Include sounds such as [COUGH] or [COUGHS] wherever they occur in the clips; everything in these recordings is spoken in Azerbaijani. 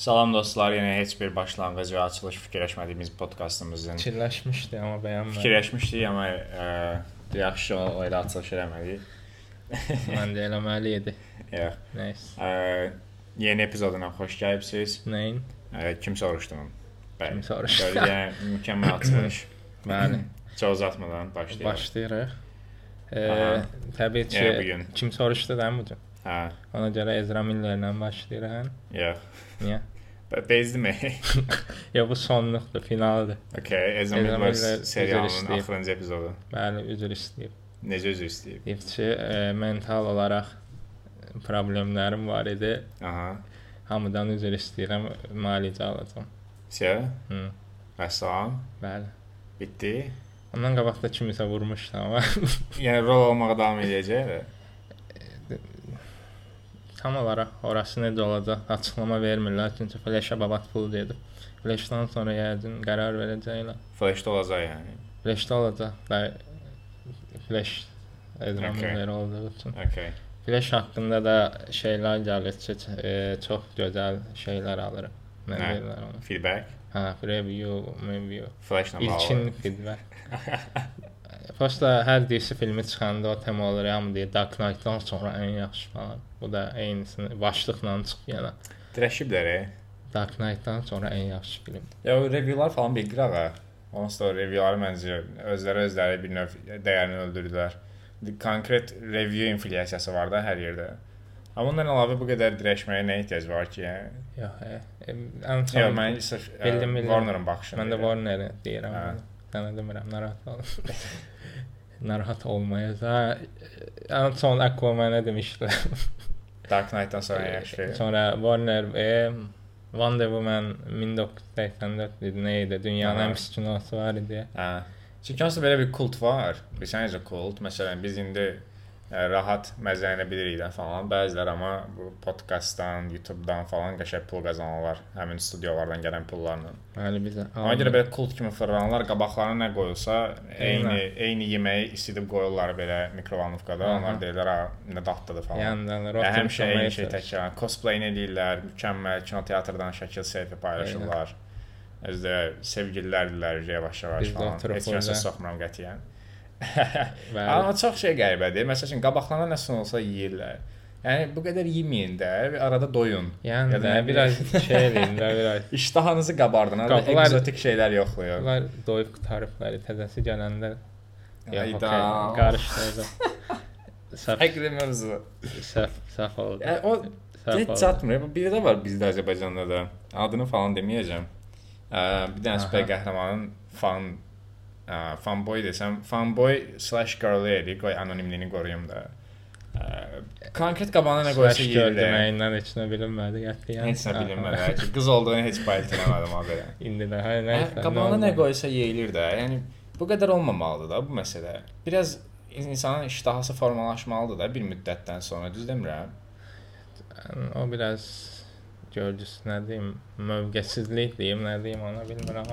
Salam dostlar, yenə heç bir başlanğıc və açılış fikirləşmədiyimiz podkastımızın Fikirləşmişdi, amma bəyənmədim. fikirləşmişdik, amma ə, yaxşı o elə açılış eləmədik. [LAUGHS] Mən də eləməli idi. Yox. Nəysə. Ə, yeni epizoduna xoş gəlibsiz. Nəyin? Ə, kim soruşdu? Bəli. Kim soruşdu? Yəni mükəmməl açılış. [COUGHS] Bəli. Çox uzatmadan başlayaq. Başlayırıq. E, Aha. təbii ki, Yəni kim soruşdu da bu gün? Hə, Ona görə Ezra Millerlə başlayırıq. yox. Niyə? Bezdimi? Ya [LAUGHS] bu sonluqdur, finaldır. Okay, Miller üzr serialının axırıncı epizodu. Bəli, üzr istəyib. Necə üzr istəyib? Deyib ki, e, mental olaraq problemlərim var idi. Aha. Hamıdan üzr istəyirəm, müalicə alacağam. Sə, Hı, vəssalam. bəli. Bitdi. Ondan qabaq da kimisə vurmuşdu amma Yəni rol almağa davam edəcək. Tam olaraq orası necə olacaq açıqlama vermirlər çünki Flash-a babat pul dedi. Flash-dan sonra yəqin qərar verəcəklər. Flash-da olacaq yəni. Flash-da olacaq və Flash Ezra Okay. Olduğu üçün. Okay. Flash haqqında da şeylər gəlir ki, e, çox gözəl şeylər alırıq. Nə deyirlər ona? Feedback. Hə, review, review. Flash-la bağlı. İlkin feedback. [LAUGHS] Prosta hər DC filmi çıxanda o tema olur, hamı deyir Dark Knight-dan sonra ən yaxşı falan. Bu da eynisini başlıqla çıxıb yenə. Dirəşiblər. Dark Knight-dan sonra ən yaxşı film. Ya o reviewlar falan bir qırağa. Onsuz da o reviewları məncə özləri özləri bir növ dəyərini öldürdülər. Konkret review inflyasiyası var da hər yerdə. Amma ondan əlavə bu qədər dirəşməyə nə ehtiyac var ki? Yəni? Yox, e, ən son Yox, mən sırf ə, Bildim, bildim. Warner-ın baxışını. mən də deyirəm. Warner deyirəm. Hə. Sənə demirəm, narahat ol. Narahat olmayacaq. Ən son Aquaman-ə demişdilər. [LAUGHS] Dark Knight-dan sonra yaxşı. Sonra Warner e, Wonder Woman 1984 idi, nə idi? Dünyanın Aha. ən pis kinosu var idi. Hə. Çünki onsuz da belə bir kult var. Bilirsən necə kult? Məsələn, biz indi rahat məzələnə bilirik də falan. Bəziləri amma bu podkastdan, YouTube-dan falan qəşəng pul qazanırlar. Həmin studiyalardan gələn pullarla. Bəli, bizə. Ona görə belə kult kimi fırlanırlar. Qabaqlarına nə qoyulsa, eyni eyni yeməyi isidib qoyurlar belə mikrovalnovkada. Aha. Onlar deyirlər, "Ha, nə dadlıdır" falan. Yandalar. Yəni, həmişə eyni şey təkrar. Cosplay edirlər, mükəmməl kinoteatrdan şəkil selfie paylaşırlar. Özdə sevgililərdirlər yavaş-yavaş falan. Heç kəsə soxmuram qətiyyən. Bəli. Amma çox şey qəribədir. Məsələn, qabaqlarına nə sunulsa yeyirlər. Yəni bu qədər yeməyin də, bir arada doyun. Yəni Ya da nə biraz şey eləyin biraz. [LAUGHS] İştahınızı qabardın. Qapılar- egzotik şeylər yoxlayın. Bunlar doyub qutarıblar, təzəsi gələndə okey, qarışdırdı. [LAUGHS] Səhv, Fərqli mövzu. səhv, səhv oldu. Yəni o heç çatmır. Bu biri də var bizdə Azərbaycanda da. Adını falan deməyəcəm. Bir dənə süper qəhrəmanın fan ə, fanboy desəm, fanboy slash girl idi. Qoy anonimliyini qoruyum da. Ə, konkret qabağına nə qoysa Slash yeyirlər. görməyindən heç nə bilinmədi, qətiyyən. Heç nə bilinmədi. hə, Qız olduğunu heç bayt eləmədim o belə. İndi də hə Hə, nəysə. Qabağına nə qoysa yeyilir də. Yəni bu qədər olmamalıdır da bu məsələ. Biraz insanın iştahası formalaşmalıdır da bir müddətdən sonra, düz demirəm? O biraz görgüsü nə deyim, mövqesizlik deyim, nə deyim ona bilmirəm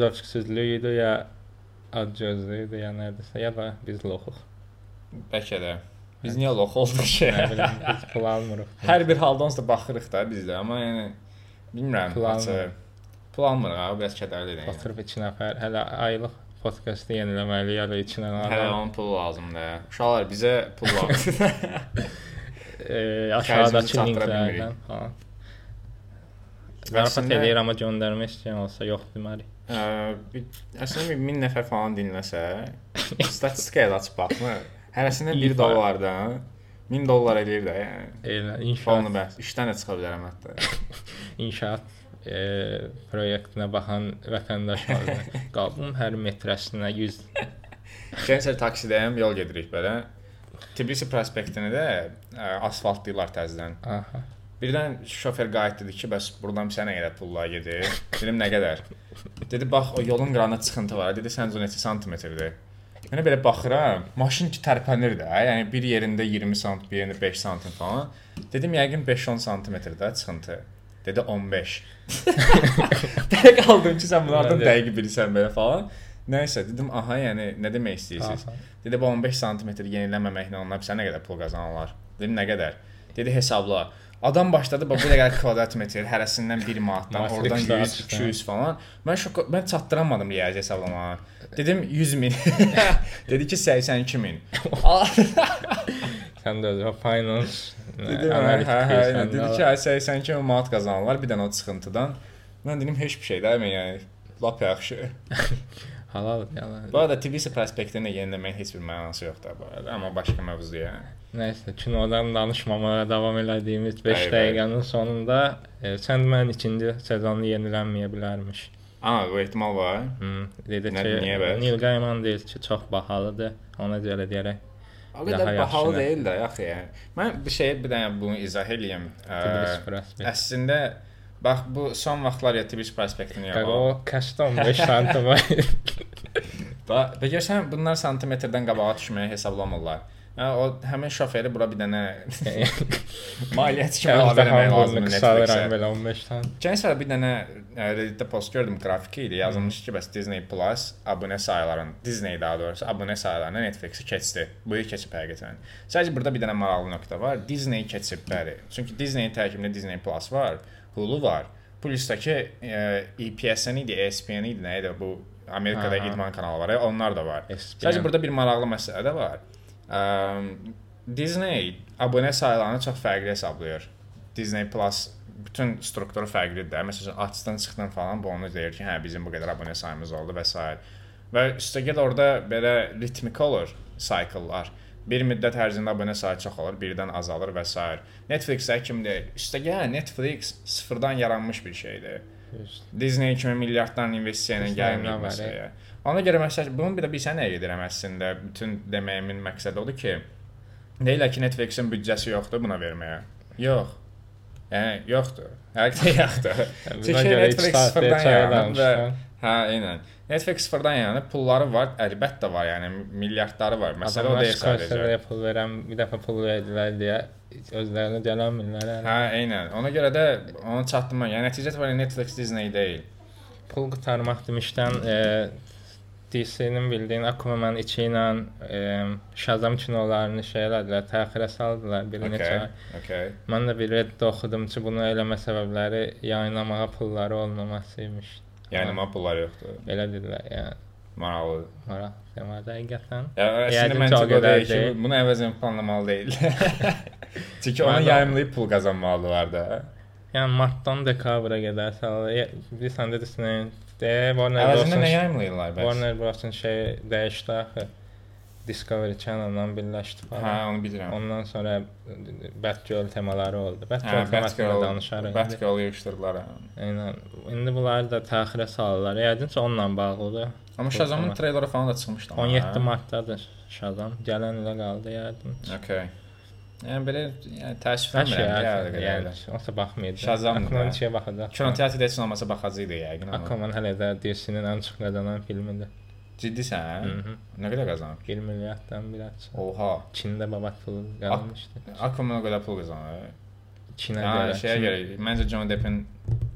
zövqsüzlük idi, ya acgözlük idi, ya nədirsə, ya da biz loxuq. Bəlkə də. Biz niyə lox olduq ki? Biz pul almırıq. Hər bir halda onsuz da baxırıq da biz də, amma yəni bilmirəm, açıq. almırıq, ha, biraz kədərlidir. Yəni. Oturub 2 nəfər, hələ aylıq podkastı yeniləməliyik, ya da 2 nəfər. Hələ onun pulu lazımdır. Uşaqlar bizə pul lazımdır. e, aşağıdakı linklərdən. Zarafat eləyir amma göndərmək istəyən olsa yox demərik. Ə, Əslində bir 1000 nəfər falan dinləsə, statistikaya da açıb baxmır. Hərəsində İyi 1 fayda. dollardan 1000 dollar eləyir də, yəni. Elə Onu inşaat bəs işdən də çıxa bilərəm hətta. inşaat e, proyektinə baxan vətəndaş var. Qabın hər metrəsinə 100 Keçən taksidəyəm, yol gedirik belə. Tbilisi prospektini də ə, asfaltlayırlar təzədən. aha. Birdən şofer qayıt dedi ki, bəs burdan sənə elə pullar gedir. Dedim nə qədər? Dedi bax o yolun qırağında çıxıntı var. Dedi səncə neçə santimetrdir? Mənə belə baxıram, maşın ki tərpənir də, yəni bir yerində 20 sant, bir yerində 5 santim falan. Dedim yəqin 5-10 santimetrdə çıxıntı. Dedi 15. Dəqiq [LAUGHS] qaldım ki, sən bunlardan Mən də- dəqiq bilirsən belə falan. Nəysə dedim, aha, yəni nə demək istəyirsiniz? aha. Dedi bu 15 sm yeniləməməklə onlar bizə nə qədər pul qazanırlar? Dedim nə qədər? Dedi hesabla. Adam başladı bax bu qədər kvadrat metr, hərəsindən 1 manatdan, oradan 100, saatçıdan. 200 falan. Mən şok mən çatdıramadım riyazi hesablamağa. Dedim 100 min. [LAUGHS] Dedi ki 82 min. [LAUGHS] Sən də finance Dedim hə, hə, hə, yəni, dedi ki, hə, 82 min manat qazanırlar bir dənə o çıxıntıdan. Mən dedim heç bir şey də, yəni lap yaxşı. [LAUGHS] halal yalan. Bu arada TV prospektini yeniləməyin heç bir mənası yoxdur bu arada, amma başqa mövzudur yəni. Nəysə, kinodan danışmamağa davam elədiyimiz 5 Bəli, bəli. dəqiqənin sonunda e, Sandman ikinci sezonu yenilənməyə bilərmiş. Amma bu ehtimal var. Hmm, dedi Nə- ki, niyə bəs? Neil Gaiman deyir ki, çox bahalıdır. Ona görə deyərək O qədər bahalı deyil də, yaxı yəni. Mən bir şey bir dənə bunu izah eləyim. Ə. Əslində bax bu son vaxtlar ya Tbilisi prospektini yox. o kaşda 15 santim [LAUGHS] var. Bax, bilirsən bunlar santimetrdən qabağa düşməyi hesablamırlar. O həmin şoferi bura bir dənə maliyyət kimi əlavə etmək lazımdır Netflixə. belə 15 santim. Keçən bir dənə Reddit-də post gördüm, qrafiki idi. Yazılmış ki, bəs Disney Plus abunə sayılarının, Disney daha doğrusu abunə sayılarını Netflix-i keçdi. Bu il keçib həqiqətən. Sadəcə burada bir dənə maraqlı nöqtə var. Disney keçib, bəli. Çünki Disney tərkibində Disney Plus var, Hulu var. Plusdakı ə, EPS-in idi, ESPN idi, nə idi bu Amerikada idman kanalı var, onlar da var. ESPN. Sadəcə burada bir maraqlı məsələ də var. Ə, Disney abunə sayılarını çox fərqli hesablayır. Disney Plus bütün strukturu fərqlidir. də. Məsələn, açdan çıxdan falan bu onu deyir ki, hə bizim bu qədər abunə sayımız oldu və s. Və üstəgəl orada belə ritmik olur cycle-lar. Bir müddət ərzində abunə sayı çox olur, birdən azalır və s. Netflix-də kimdir? Üstəgəl Netflix sıfırdan yaranmış bir şeydir. Disney kimi milyardlarla investisiya ilə var, məsələyə. Ona görə məsəl bunu bir də bilsən nə edirəm əslində. Bütün deməyimin məqsədi odur ki, deyirlər ki, Netflix-in büdcəsi yoxdur buna verməyə. Yox. Yəni yoxdur. Həqiqətən [LAUGHS] yoxdur. Çünki Netflix sıfırdan yaranıb və. Hə, eynən. Netflix sıfırdan yaranıb, pulları var, əlbəttə var, yəni milyardları var. Məsələ o Adamlar deyil sadəcə. Scorsese-yə pul verən, bir dəfə pul verdilər deyə özlərinə gələnmirlər. Hə, eynən. Ona görə də onu çatdırma. Yəni nəticə itibarilə Netflix Disney deyil. Pul qurtarmaq demişdən e, DC-nin bildiyin Aquaman 2 ilə e, Shazam kinolarını şey elədilər, təxirə saldılar bir neçə Okay. ay. Okay. Mən də bir Reddit oxudum ki, bunu eləmə səbəbləri yayınlamağa pulları olmaması imiş. Yəni pulları yoxdur. Belə dedilər, yəni Maraqlı. maraq demədə həqiqətən. Ya, əslində Yəqin məntiq ki, o o qədər deyil ki, bunu əvəzən planlamalı deyil. [LAUGHS] Çünki onu yayımlayıb pul qazanmalılar da. Yəni martdan dekabra qədər sal. Bilirsən də Disney də Warner Əvəzində nə Bros. yayımlayırlar bəs? Warner Bros-un şey dəyişdi axı. Discovery Channel-la birləşdi Hə, falan. onu bilirəm. Ondan sonra Batgirl temaları oldu. Hə, Batgirl temasında Batgirl, danışarıq. Batgirl yığışdırdılar. hə. Eynən. İndi bunları da təxirə salırlar. Yəqin ki, onunla bağlıdır. Amma Shazamın treyleri falan da çıxmışdı. amma, 17 hə? martdadır Shazam. Gələn ilə qaldı yəqin. Okay. Yəni belə yəni təəssüflənmirəm yəni, baxmaydı. Shazamdır Aquaman da. 2-yə baxacaq. Kinoteatrda heç olmasa baxacaqdı yəqin. Aquaman hələ də DC-nin ən çox qazanan filmidir. Ciddisən? Mhm. Nə qədər qazanıb? 1 milyarddan biraz. Oha. Çində babat pulu qalmışdı. Aquaman o qədər pul qazanır. Çinə Ha, görə. şeyə Çin- görə, məncə Johnny Deppin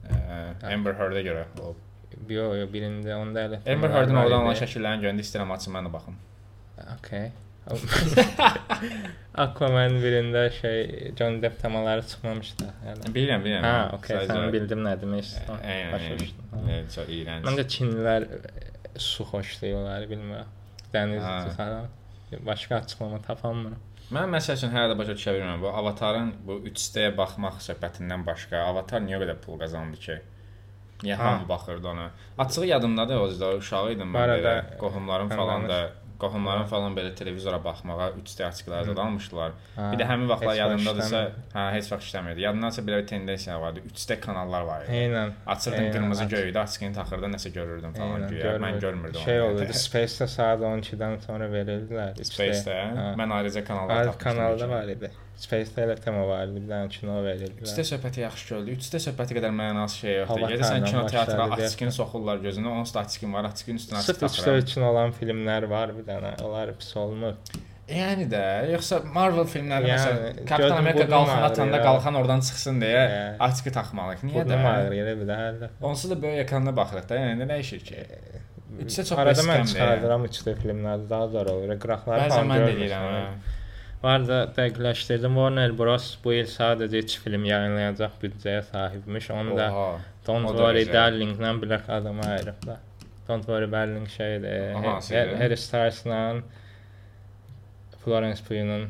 ə, Amber Heard-ə görə o. Yo, yo, birində onda elə. Amber var oradan olan şəkillərini görəndə istəyirəm açım mən də baxım. Okay. [LAUGHS] Aquaman birində şey John Depp temaları çıxmamışdı. Yəni. Bilirəm, bilirəm. Okay, Sadəcə- sən bildim nə demək istəyirsən. Əyən, Başa düşdüm. Çox iyrənc. Məncə Çinlilər e, su xoşlayırlar, bilmirəm. Dəniz falan. Başqa açıqlama tapamıram. Mən məsəl üçün hələ də başa düşə bilmirəm. Bu Avatarın bu 3D baxmaq söhbətindən başqa Avatar niyə qədər pul qazandı ki? Niyə Ha. hamı baxırdı ona? Açığı yadımdadır o zaman uşaq idim mən belə. Qohumlarım falan da. Qohumlarım falan belə televizora baxmağa 3D açıqlar zad almışdılar. Ha, Bir də həmin vaxtlar yadındadırsa, hə, heç vaxt işləmirdi. Yadındansa belə bir tendensiya vardı. 3D kanallar var idi. Eynən. Açırdın Eynən, qırmızı aç- göydə, açığını taxırdın, nəsə görürdün falan Eynən, güya. Mən görmürdüm. Şey olurdu, Space-də saat 12-dən sonra verirdilər. Space-də. Ha. Mən ayrıca kanallar Ayrı tapmışdım. kanalda ki. var idi. Space-də elə tema var idi, bir dənə kino verirdilər. 3D söhbəti yaxşı gördü. 3D söhbəti qədər mənasız şey yoxdur. Gedirsən kinoteatra, başladı, açıqını soxurlar gözünə, onun açıqın var, açıqın üstünə açıq 3D taxıram. üçün olan filmlər var bir dənə. Onlar pis olmur. Yəni də, yoxsa Marvel filmləri Yəni, məsələn, Kapitan Amerika qalxan atanda qalxan oradan çıxsın deyə Hə. açıqı taxmalıyıq. Niyə də? bir də hələ. Onsuz da böyük ekranda baxırıq da, yəni nə dəyişir ki? 3D çox Arada mən çıxardıram 3D filmləri daha zor olur. Qıraqları Bəzən falan mən də deyirəm. Hə. Var da dəqiqləşdirdim. Warner Bros bu il sadəcə 3 film yayınlayacaq büdcəyə sahibmiş. Onu da Oha. Don't Worry. Darling'lə Black Adam'a ayırıblar. Don't Worry Darling şeydir. Harry Styles-la Florence Pugh'un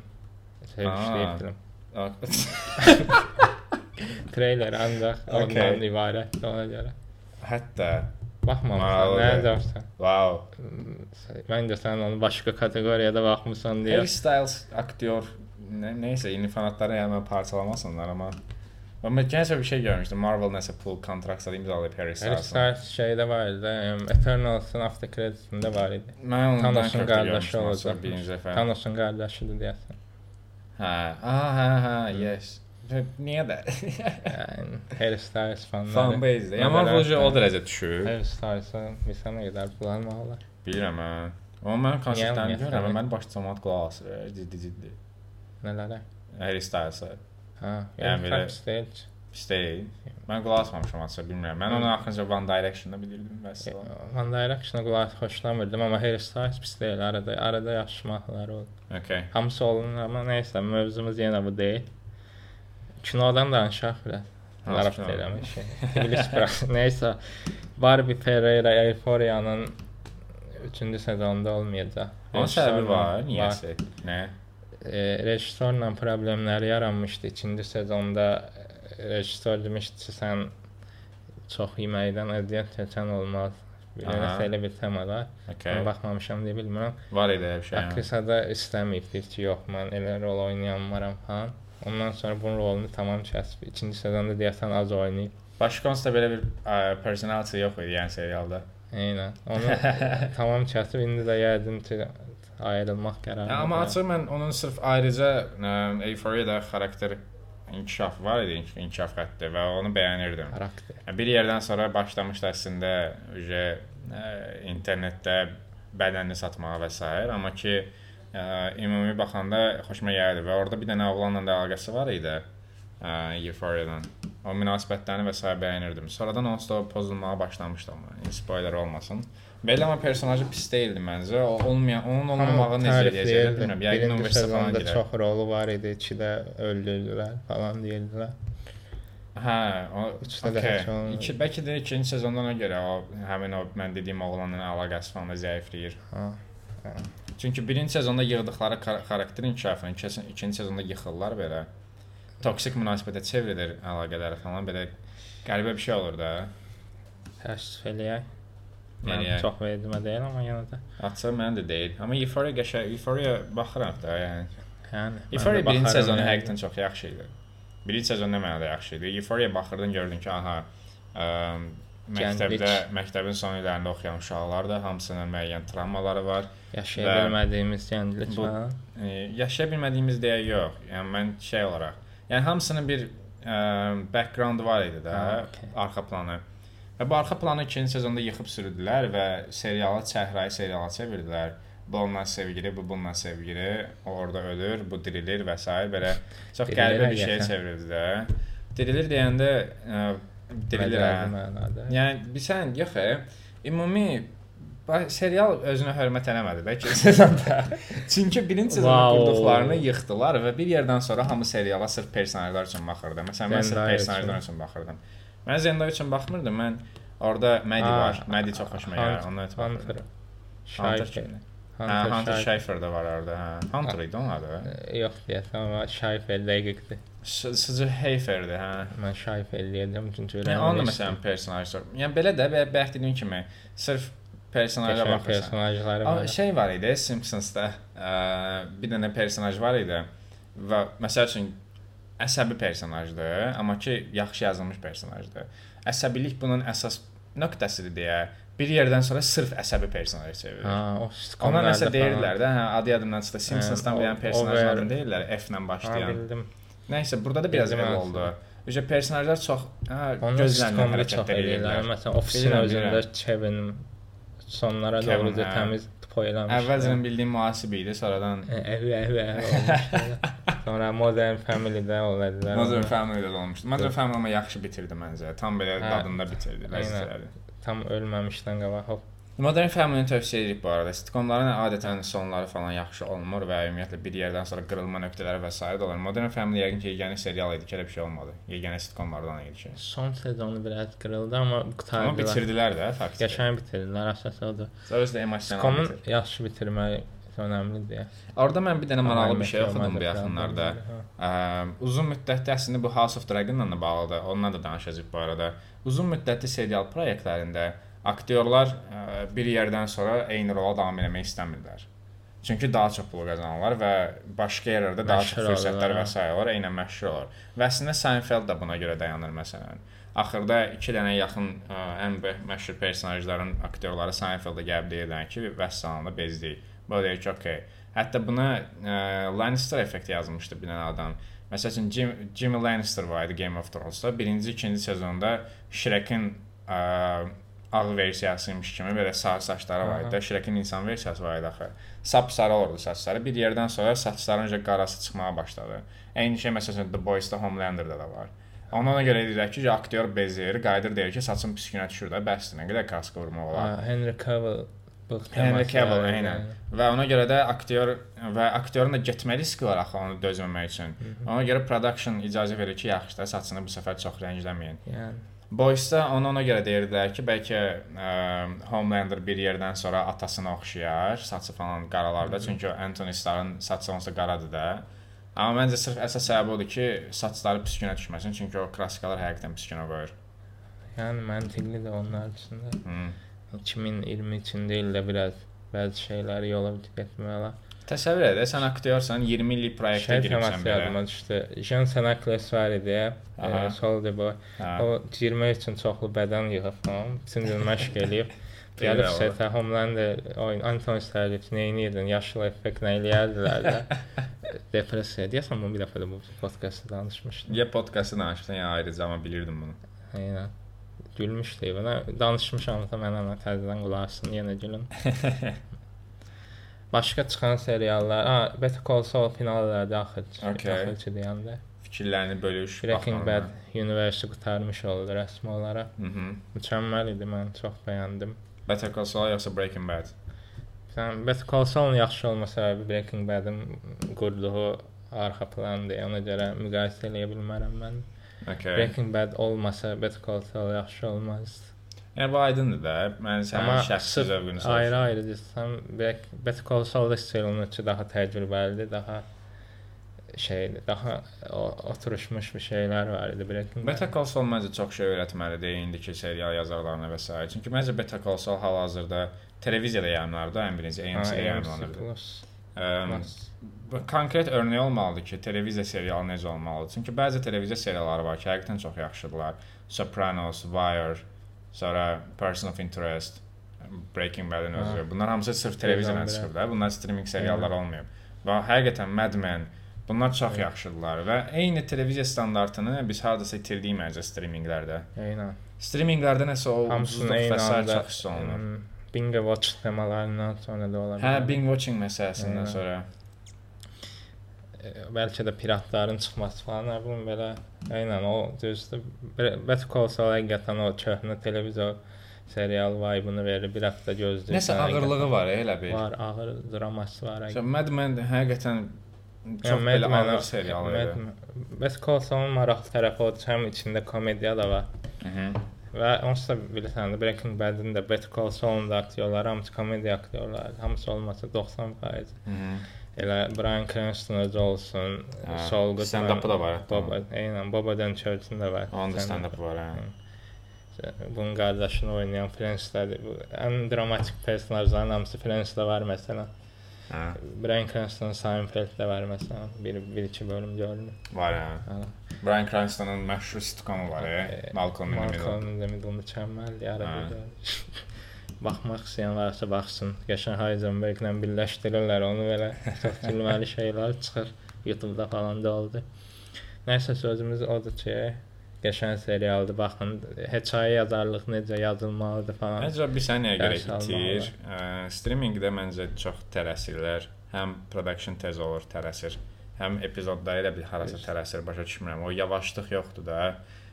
sevişdiyi film. [LAUGHS] Treyler ancaq Okey. ondan ibarətdir ona görə. Hətta Baxmamısan, nə edərsən? wow. Məncə sən onu başqa kateqoriyada baxmısan deyə. Harry Styles aktyor ne, neyse yeni fanatları yani parçalamasınlar ama ama ben geçen bir şey görmüştüm. Marvel nəsə pul kontraktları imzalayıb Harry Harry Styles'ın. Styles şeydə var idi, Eternals'ın after creditsində var idi. Mən onu Thanos'un qardaşı olacaq. Thanos'un qardaşıdır deyəsən. Hə, aha, hə, hə, yes. Və Niyə də? Yəni Harry Styles fanları. Fan base. Ya Nələr Marvel o dərəcə düşüb. Harry Styles'ın bilsən nə qədər pul almalılar. Bilirəm mən. Amma mən konsertlərini görürəm, mən baş cəmaət qulaq asır, ciddi ciddi. Nələrə? Harry Styles'a Hə, Yəni belə- stage. deyil. Mən qulaq asmamışam açığı bilmirəm. Mən onu axırıncı One Direction-da bilirdim bəs. One Direction-a qulaq xoşlamırdım, amma Harry Styles pis deyil. Arada arada yaxşı mahnıları oldu. Okay. Hamısı olun, amma nəysə, mövzumuz yenə bu deyil. Kinodan danışaq biraz. Deyirəm şey. İblis bırax. [LAUGHS] Nəysə, Barbie Ferreira Euphoria-nın 3-cü sezonunda olmayacaq. Onun səbəbi var, niyəsə? Nə? E, rejissorla problemləri yaranmışdı. 2-ci sezonda rejissor demişdi sən çox yeməkdən əziyyət çəkən olmaz. Nəsə elə bir tema var. Okay. Mən baxmamışam deyə bilmirəm. Var elə bir şey. Aktrisa da istəməyib, deyir ki, yox, mən elə rol oynayamaram falan. Ondan sonra bunun rolunu tamam kəsb. İkinci sezonda deyəsən az oynayıb. Başqa hansısa belə bir personality yox idi yəni serialda. Eynən. Onu [LAUGHS] tamam kəsb. İndi də yəqin ki, ayrılmaq qərarı. Ya, amma açıq mən onun sırf ayrıca Euphoria-da xarakter inkişaf var idi, ink- inkişaf xətti və onu bəyənirdim. xarakter. Bir yerdən sonra başlamışdı əslində uje ə, internetdə bədənini satmağa və s. amma ki ə, ümumi baxanda xoşuma gəldi və orada bir dənə oğlanla da əlaqəsi var idi. Ə, Euphoria-dan. O münasibətlərini və s. bəyənirdim. Sonradan onsuz da pozulmağa başlamışdı amma. Spoiler olmasın. Belə amma personajı pis deyildi məncə. O olmayan, onun olmamağı necə edəcəklər bilmirəm. Yəqin Birinci universitet falan girər. çox rolu var idi, ikidə öldürdülər falan deyirdilər. Hə, o okay. İki, bəlkə də ikinci sezondan ona görə o həmin o mən dediyim oğlanın əlaqəsi falan da zəifləyir. Ha. Çünki birinci sezonda yığdıqları kar- xarakter inkişafını ikinci, ikinci sezonda yıxırlar belə. Toksik münasibətə çevrilir əlaqələri falan belə qəribə bir şey olur da. Təəssüf eləyək. Mən Yəni çox verdimə deyil, amma yenə də. açıq mən də deyil. Amma Euphoria qəşəng, Euphoria baxıram da, yəni. Yəni Euphoria birinci sezonu yəni. həqiqətən çox yaxşı idi. Birinci sezon nə mənada yaxşı idi. Euphoria baxırdın gördün ki, aha, ə, məktəbdə, məktəbin son illərində oxuyan uşaqlar da hamısının müəyyən travmaları var. yaşaya bilmədiyimiz gənclik Bu-. E, yaşaya bilmədiyimiz deyə yox. Yəni mən şey olaraq, yəni hamısının bir ə, background var idi də, Ha, okey. arxa planı. Və bu arxa planı ikinci sezonda yıxıb sürüdülər və serialı çəhrayı seriala çevirdilər. Bu ondan sevgili, bu bundan sevgili, o orada ölür, bu dirilir və s. belə çox qəribə bir şey həqiqətən. çevrildi də. Dirilir deyəndə ə, Məcazi hə. Yəni bilsən, yox, e, ümumi serial özünə hörmət eləmədi də ikinci [LAUGHS] sezonda. Çünki birinci sezonda Wow. qurduqlarını yıxdılar və bir yerdən sonra hamı seriala sırf personajlar üçün baxırdı. Məsələn, mən sırf personajlar üçün baxırdım. Mən Zendaya üçün baxmırdım. Mən orada Maddie Aa, var. Maddie çox xoşuma gəlir. Ondan ötürü baxırdım. Hunter kimdir? Hunter Schafer da var orada. Hə, Hunter idi onun adı. Yox deyəsən, Şayfer dəqiqdir. Sıcı Heiferdir, hə. Mən Şayfer eləyəcəm çünki Yəni onun da məsələn personaj. Yəni belə də bayaq dediyim kimi sırf personaja Qəşəng baxırsan. personajları Aa, var. şey var idi Simpsons-da ə, bir dənə personaj var idi və məsəl üçün əsəbi personajdır, amma ki yaxşı yazılmış personajdır. Əsəbilik bunun əsas nöqtəsidir deyə bir yerdən sonra sırf əsəbi personaja çevirir. Ha, o Ona sitcomlarda nəsə falan. deyirlər də, hə, adı yadımdan çıxdı. Simpsons-dan Hə, bir dənə adını deyirlər, F-lə Ha, başlayan. bildim. Nəysə, burada da biraz aslında. oldu. Ücə personajlar çox hə, gözlənilən hərəkətlər edirlər. Məsələn, ofisin özündə. Kevin sonlara doğru da hə. təmiz poylamış. Əvvəlcədən bildiyim mühasib idi, sonradan Əvə əvə olmuşdu. [LAUGHS] Sonra Modern Family-də oldular. Modern Family-də də olmuşdu. Modern Family amma yaxşı bitirdi məncə. Tam belə Hə. dadında bitirdi, Aynen. ləzzətli. tam ölməmişdən qabaq hop Modern Family-ni tövsiyə edirik bu arada. Sitcomların adətən sonları falan yaxşı olmur və ümumiyyətlə bir yerdən sonra qırılma nöqtələri və s. də olur. Modern Family yəqin ki, yeganə serial idi ki, elə bir şey olmadı. Yeganə sitcomlardan idi ki. Son sezonu biraz qırıldı, amma qutardılar. Amma bitirdilər də faktiki. Qəşəng bitirdilər, əsas odur. Zövzlə emosional. Sitcomun yaxşı bitirmək önəmlidir. Orada mən bir dənə maraqlı bir şey oxudum bu yaxınlarda. Ə, uzun müddətli əslində bu House of Dragon-la da bağlıdır. Ondan da danışacağıq bu arada. Uzun müddətli serial layihələrində aktyorlar ə, bir yerdən sonra eyni rola davam etmək istəmirlər. Çünki daha çox pul qazanırlar və başqa yerlərdə daha çox Məşhur fürsətlər olurlar, və s. olur, eynən məşhur olur. Və əslində Seinfeld də buna görə dayanır məsələn. Axırda 2 dənə yaxın ə, ən bə- məşhur personajların aktyorları Seinfeld-ə gəlib deyirlər ki, vəssalamda bezdik. Bu deyir ki, okey. Hətta buna ə, Lannister effekti yazmışdı bir dənə adam. Məsəl üçün Jim, Jimmy Lannister var idi Game of Thrones-da. Birinci, ikinci sezonda Shrek-in ağ versiyasıymış kimi belə sarı saçları var idi. Də. Shrek-in insan versiyası var idi axı. Sap sarı olurdu saçları. Bir yerdən sonra saçların necə qarası çıxmağa başladı. Eyni şey məsələn The Boys-da Homelanderdə də var. Ona görə deyirlər ki, aktyor bezir, qayıdır deyir ki, saçım pis günə düşür də, bəsdir. Nə qədər kaska vurmaq olar. Ha, Henry Cavill Henry Cavill, eynən. Və ona görə də aktyor və aktyorun da getmə riski var axı onu dözməmək üçün. Ona görə production icazə verir ki, yaxşı da saçını bu səfər çox rəngləməyin. Yəni Boys-da onu ona görə deyirdilər ki, bəlkə ə, Homelander bir yerdən sonra atasına oxşayar, saçı falan qaralarda, çünki Anthony Starrın saçı onsa qaradır da. Amma məncə sırf əsas səbəbi odur ki, saçları pis günə düşməsin, çünki o klassikalar həqiqətən pis günə qoyur. yəni məntiqlidir onlar üçün də. Hı. 2023-cü ildə biraz bəzi şeyləri yola getmək olar. Təsəvvür et, sən aktyorsan, 20 illik proyektə giribsən belə. yadıma düşdü. Jonathan Ackles var idi. E, Soldier Boy. Hə. O girmək üçün çoxlu bədən yığıb falan. Bütün gün məşq eləyib. [LAUGHS] Gəlib setə Homelander oyun Anthony Starrett nə edirdin? Yaşıl effekt nə eləyərdilər də. [LAUGHS] Depressiya. Deyəsən bunu bir dəfə də bu podkastda danışmışdım. Ya podkastda danışmışsan, ya ayrıca amma bilirdim bunu. Aynen. Gülmüşdü bana. Danışmışam da mən ona təzədən qulaq asın, yenə gülün. [LAUGHS] Başqa çıxan seriallar, ha, Better Call Saul finallarda axır. Okay. Axırcı deyəndə. Fikirlərini bölüş. Breaking Bad. Universe qurtarmış oldu rəsmi olaraq. Mhm. Mükəmməl idi, mən çox bəyəndim. Better Call Saul yoxsa Breaking Bad? Sən Better Call Saul'un yaxşı olma səbəbi Breaking Bad'in qurduğu arxa plandır. Ona görə müqayisə eləyə bilmərəm mən. Okay. Breaking Bad olmasa Better Call Saul yaxşı olmazdı. Yəni bu aydındır da. Mən sənin şəxsi zövqünü soruşuram. ayrı desəm, Beck- Better Call Saul serialının ki daha təcrübəlidir, daha şeydir, daha oturuşmuş bir şeylər var idi Bad. Better Call Saul məncə çox şey öyrətməlidir indiki serial yazarlarına və s. Çünki məncə Better Call Saul hal-hazırda televiziyada yayımlanırdı, ən birinci AMC-də AMC yayımlanırdı. Əm, bu konkret örnək olmalıdır ki, televiziya serialı necə olmalıdır. Çünki bəzi televiziya serialları var ki, həqiqətən çox yaxşıdırlar. Sopranos, Wire, sonra Person of Interest, Breaking Bad-in özü. Bunlar hamısı sırf Birdən-birə. çıxır da. Bunlar streaming seriallar olmayıb. Və həqiqətən Mad Men Bunlar çox Evet. yaxşıdırlar və eyni televiziya standartını biz hardasa itirdik məncə streaminqlərdə. Eynən. Streaminqlərdə nəsə o Hamısını ucuzluq eyni və sair anda çox hiss olunur. hmm, binge watch temalarından sonra da ola Hə, bilər. binge watching məsələsindən Eyvah. sonra. Bəlkə də piratların çıxması falan, nə bilim belə. Eynən o düzdür. Call Saul həqiqətən o köhnə televizor serial vibe-ını verir. Bir həftə gözləyirsən. Nəsə ağırlığı var elə bir. Var, ağır draması var. So, Mad Men həqiqətən çox Yəni belə ağır serial idi. Call Saul'un maraqlı tərəfi odur, həm içində komediya da var. Mhm. Və onsuz da bilirsən də Breaking Bad-in də Better Call Saul-un da aktyorları hamısı komediya aktyorları. Hamısı olmasa 90%. Mhm. Elə Bryan Cranston özü olsun, Hə, Saul Goodman. stand-up'ı da var hətta Boba, eynən Boba Denchurch'un da var. Onun da stand-up. stand-up var hə. Bunun qardaşını oynayan Friends-dədir. Bu ən dramatik personajların hamısı Friends-də var məsələn. Hə, Bryan Cranston Seinfeld-də var məsələn. Bir, bir iki bölüm görünür. var hə. Hə. Brian Cranston'un məşhur sitcomu var, hə. E, Malcolm in the Middle. Malcolm in the Middle mükəmməl Hə. yaradıcı. [LAUGHS] Baxmaq istəyən varsa baxsın. Qəşəng Heisenberglə birləşdirirlər onu belə. [LAUGHS] Çox gülməli şeylər çıxır. YouTube-da falan da oldu. Nəysə sözümüz odur ki, qəşəng serialdır. Baxın, hekayə yazarlıq necə yazılmalıdır falan. Məncə bir saniyə görə Dərs almalı. itir. Ə, Streamingdə məncə çox tələsirlər. Həm production tez olur, tələsir. Həm epizodları elə bir harasa tələsir, başa düşmürəm. O yavaşlıq yoxdur da.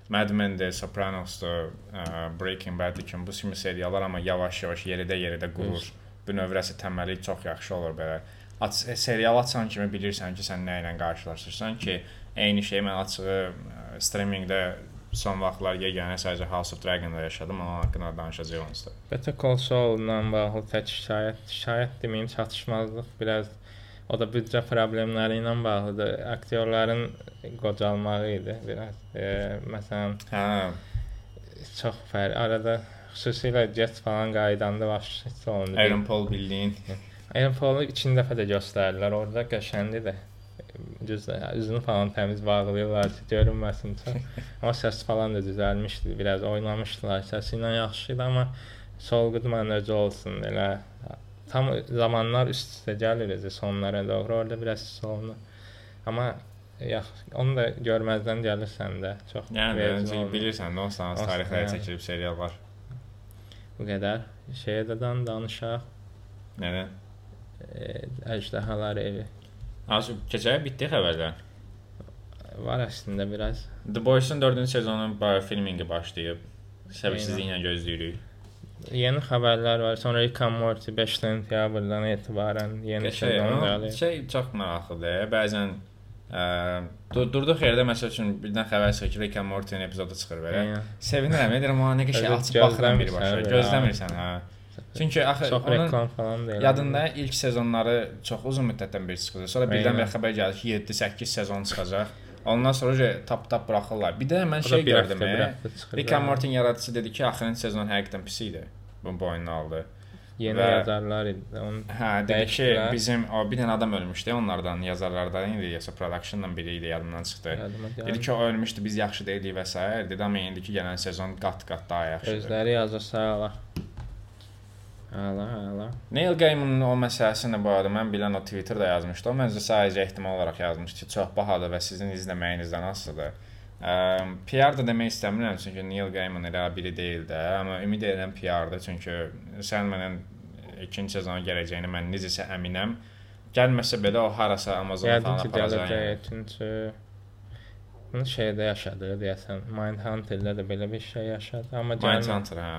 Mad Men-dir, Sopranos-dur, ə, Breaking Bad kimi bu kimi seriallar amma yavaş-yavaş yeridə-yeridə qurur. Bu növrəsi təməli çox yaxşı olur belə. Aç serial açan kimi bilirsən ki, sən nə ilə qarşılaşırsan ki, eyni şeyi mən açığı ə, streamingdə son vaxtlar yeganə sadəcə House of Dragon-da yaşadım, onun haqqında danışacağıq onsuz da. Better Call Saul-la bağlı tək şikayət, şikayət deməyim, çatışmazlıq biraz o da büdcə problemləri ilə bağlıdır. Aktyorların qocalmağı idi biraz. E, məsələn, Hə, çox fərq arada xüsusilə get falan qaydanda başçı olundu. Aaron Paul bildiyin. [LAUGHS] Aaron Paul-u ikinci dəfə də göstərdilər. Orada qəşəngdir də. Düz üzünü falan təmiz bağlayırlar ki, görünməsin çox. [LAUGHS] amma səs falan da düzəlmişdi. Biraz oynamışdılar. Səsi ilə yaxşı idi, amma solğudu mən necə olsun elə tam zamanlar üst-üstə gəlir idi sonlara doğru. Orada biraz solğu. Amma yax, onu da görməzdən gəlirsən də. Çox Yəni verici yəni, bilirsən, nə olsa Aslında tarixlərə yəni. çəkilib seriallar. Bu qədər. Şeydən danışaq. Nədən? E, əjdahalar evi. Az keçək bitdi xəbərlər. Var əslində biraz. The Boys-un 4-cü sezonunun ba- filmingi başlayıb. Səbirsizliklə gözləyirik. Yeni xəbərlər var. Sonra Rick and Morty 5 sentyabrdan etibarən yeni Şey, sezon gəlir. şey çox maraqlıdır. Bəzən ə, dur durduq yerdə məsəl üçün birdən xəbər çıxır ki, Rick and Morty-nin epizodu çıxır belə. Sevinirəm, edirəm ona nə qəşəng açıb baxıram birbaşa. gözləmirsən hə. Çünki axı çox onun reklam falan deyil. yadında ilk sezonları çox uzun müddətdən bir çıxır. Sonra birdən-birə xəbər gəlir ki, 7-8 sezon çıxacaq. Ondan sonra öyle tap-tap buraxırlar. Bir də mən şey gördüm. Rick and Morty yaradıcısı dedi ki, axırıncı sezon həqiqətən pis idi. Bu boynunu aldı. Yeni və- yazarlar idi. Onun Hə, dedi ki, bizim o bir dənə adam ölmüşdü onlardan, yazarlardan idi, yoxsa production-dan biri idi, yadımdan çıxdı. yadıma Dedi gəlmir. ki, o ölmüşdü, biz yaxşı deyilik və s. dedi amma indiki gələn sezon qat-qat daha yaxşıdır. Özləri yazırsa Ala, ala. Neil Gaiman'ın o məsələsini bu arada mən bilən o Twitterdə yazmışdı. O məncə sadəcə ehtimal olaraq yazmışdı ki, çox bahadır və sizin izləməyinizdən asılıdır. Ə, PR da demək istəmirəm çünki Neil Gaiman elə biri deyil də, amma ümid edirəm PR-dır çünki sən mənə ikinci sezona gələcəyini mən necəsə əminəm. Gəlməsə belə o harasa Amazon Yəqin falan aparacaq. yəni. çünki bunu şeydə yaşadı deyəsən. Mindhunter-də də belə bir şey yaşadı, amma Mindhunter hə.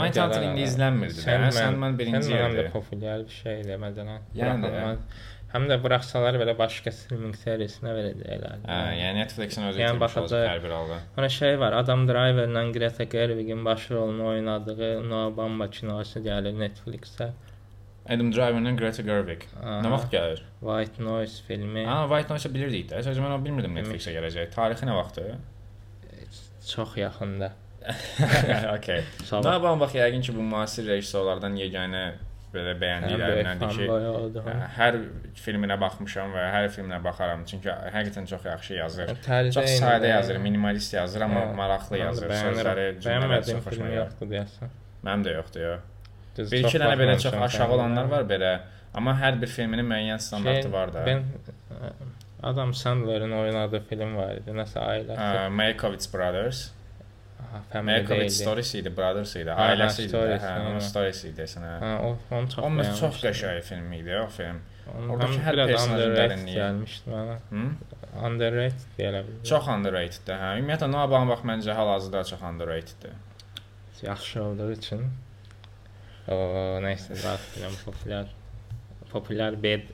Mindhunter indi izlənmirdi də. Sandman- Sandman birinci Sandman da yerdə. populyar bir şeydir məsələn. Yəni də. Həm də buraxsalar belə başqa streaming servisinə verəcəklər. Hə, yəni Netflix-in özü Yəni baxacaq. hər bir halda. Sonra şey var, Adam Driver'la Greta Gerwig'in başrolunu oynadığı Noah Baumbach kinosu gəlir Netflixə. Adam Driver'la Greta Gerwig. Nə vaxt gəlir? White Noise filmi Ha, White Noise bilirdik də. Sadəcə mən onu bilmirdim Netflixə gələcək. Tarixi nə vaxtdır? çox yaxında. [LAUGHS] okay. Nə bax bax yəqin ki bu müasir rejissorlardan yeganə belə bəyəndiklərindən ki, ki, hər filminə baxmışam və hər filminə baxaram. Çünki həqiqətən çox yaxşı yazır. tərzə Çox sadə yazır, minimalist yazır, amma Hə, maraqlı yazır. Sözləri, cümlələri çox xoşuma gəlir. Mənim də yoxdur ya. Düz Bir iki dənə belə çox aşağı olanlar filmlərə. var belə, amma hər bir filminin müəyyən standartı Şey, var da. Ben Adam Sandler'ın oynadığı film var idi. Nəsə ailəsi. Ə, Malkovich Brothers. Aha, deyildi. Stories idi, Brothers idi, ailəsi idi. Hə, hə. onun Stories idi desən. hə. O onu çox O mesela çox qəşəng film idi o film. Onun Oradakı hər personajın dərinliyi. gəlmişdi mənə. Hı? Underrated deyə bilərəm. Çox underrated-dir. Hə, ümumiyyətlə Noah Baumbach məncə hal-hazırda çox underrated-dir. yaxşı olduğu üçün. O, nəysə, rahat film populyar. Populyar bed.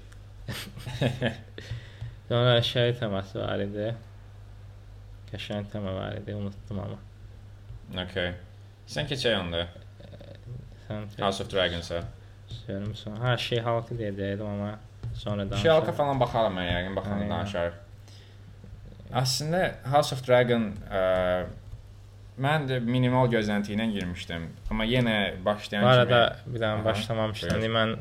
Sonra şey teması var idi. Qəşəng tema var idi, unutdum amma. Okay. Sən keçək onda Sən House of Dragons-a. Görmüsən? Ha, şey halkı deyəcəydim amma sonra danışarıq. Şey halka falan baxaram mən yəqin baxanda Aynen. danışarıq. Aslında House of Dragon ə, mən də minimal gözlənti ilə girmişdim. Amma yenə başlayan Bu arada kimi bir dənə başlamamışdım. İndi mən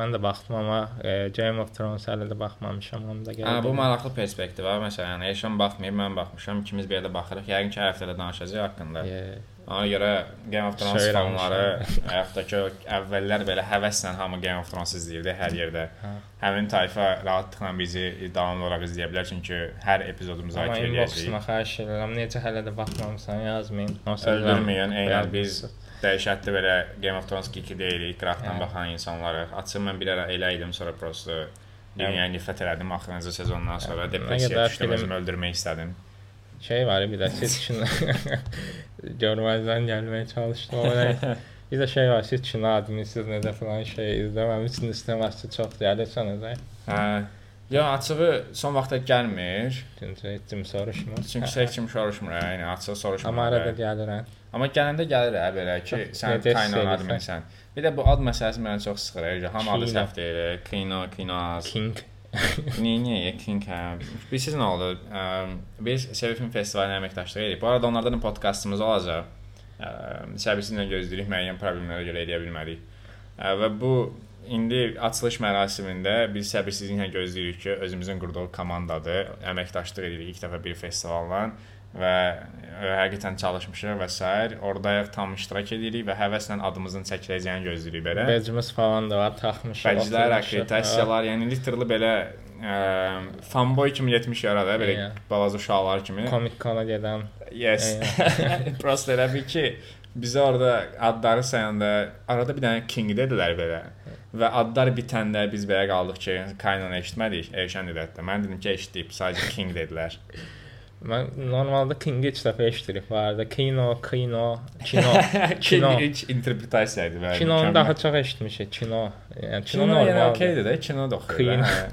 mən də baxdım amma e, Game of Thrones hələ də baxmamışam. Onu da Hə, gəldim. bu maraqlı perspektiv var. Məsələn, Eşan baxmayıb, mən baxmışam. İkimiz yerdə baxırıq. Yəqin ki, hər həftə də danışacağıq haqqında. E, Ona görə Game of Thrones fanları həyatdakı o əvvəllər belə həvəslə hamı Game of Thrones izləyirdi hər yerdə. Hə. Həmin tayfa rahatlıqla bizi davamlı olaraq izləyə bilər çünki hər amma müzakirə edəcəyik. xahiş edirəm. Necə hələ də baxmamısan yazmayın. Öldürməyin, eynən biz dəhşətli belə Game of Thrones geeki deyilik, qıraqdan Hə. baxan insanları. Açıq mən bir ara elə idim, sonra prosto dünyaya nifrət elədim axırıncı sezondan sonra depressiyaya düşdüm, özümü öldürmək istədim. Şey var bir də siz üçün görməzdən gəlməyə çalışdım amma bir də şey var siz üçün adminsiz necə falan şey izləməm üçün istəməzsə çox gəlirsən. Hə. Ya açığı son vaxtda gəlmir. Çünki heç kim soruşmur. Çünki heç kim soruşmur, yəni açıq soruşmur. Amma arada gəlirəm. Amma gələndə gəlir hə belə ki, sən kaynan adminsən. Bir də bu ad məsələsi mənə çox sıxır. Hamı adı Kino. səhv deyir. Kino, kinos. King. Niyə, King hə? Bilirsiniz nə oldu? Biz Sevil Film Festivalına əməkdaşlıq edirik. Bu arada onlardan da podkastımız olacaq. Səbirsizlə gözləyirik, müəyyən problemlərə görə edə bilmədik. Və bu indi açılış mərasimində biz səbirsizliklə gözləyirik ki, özümüzün qurduğu komandadır. Əməkdaşlıq edirik ilk dəfə bir festivaldan və həqiqətən çalışmışıq və s. Oradayıq, tam iştirak edirik və həvəslə adımızın çəkiləcəyini gözləyirik belə. Bəcimiz falan da var, taxmışıq. Bəclər, oturmuşuq. akkreditasiyalar, yəni literally belə ə, fanboy kimi 70 yarada belə Yeah. balaca uşaqlar kimi. Comic Con-a gedən. Yes. [LAUGHS] Prosta elə bir ki, bizə orada adları sayanda arada bir dənə King dedilər belə. Və adlar bitəndə biz belə qaldıq ki, Kaynan eşitmədik. Eşən dedi hətta. Mən dedim ki, eşitdik, sadəcə King dedilər. Mən normalda King-i heç dəfə eşidirib vardı. Kino, kino, kino. [LAUGHS] King Kino. ilk interpretasiya idi və Kinonu daha çox eşitmişik. Kino. Yəni kino Kino yəni normal. okeydir də, kino da oxuyur. Da.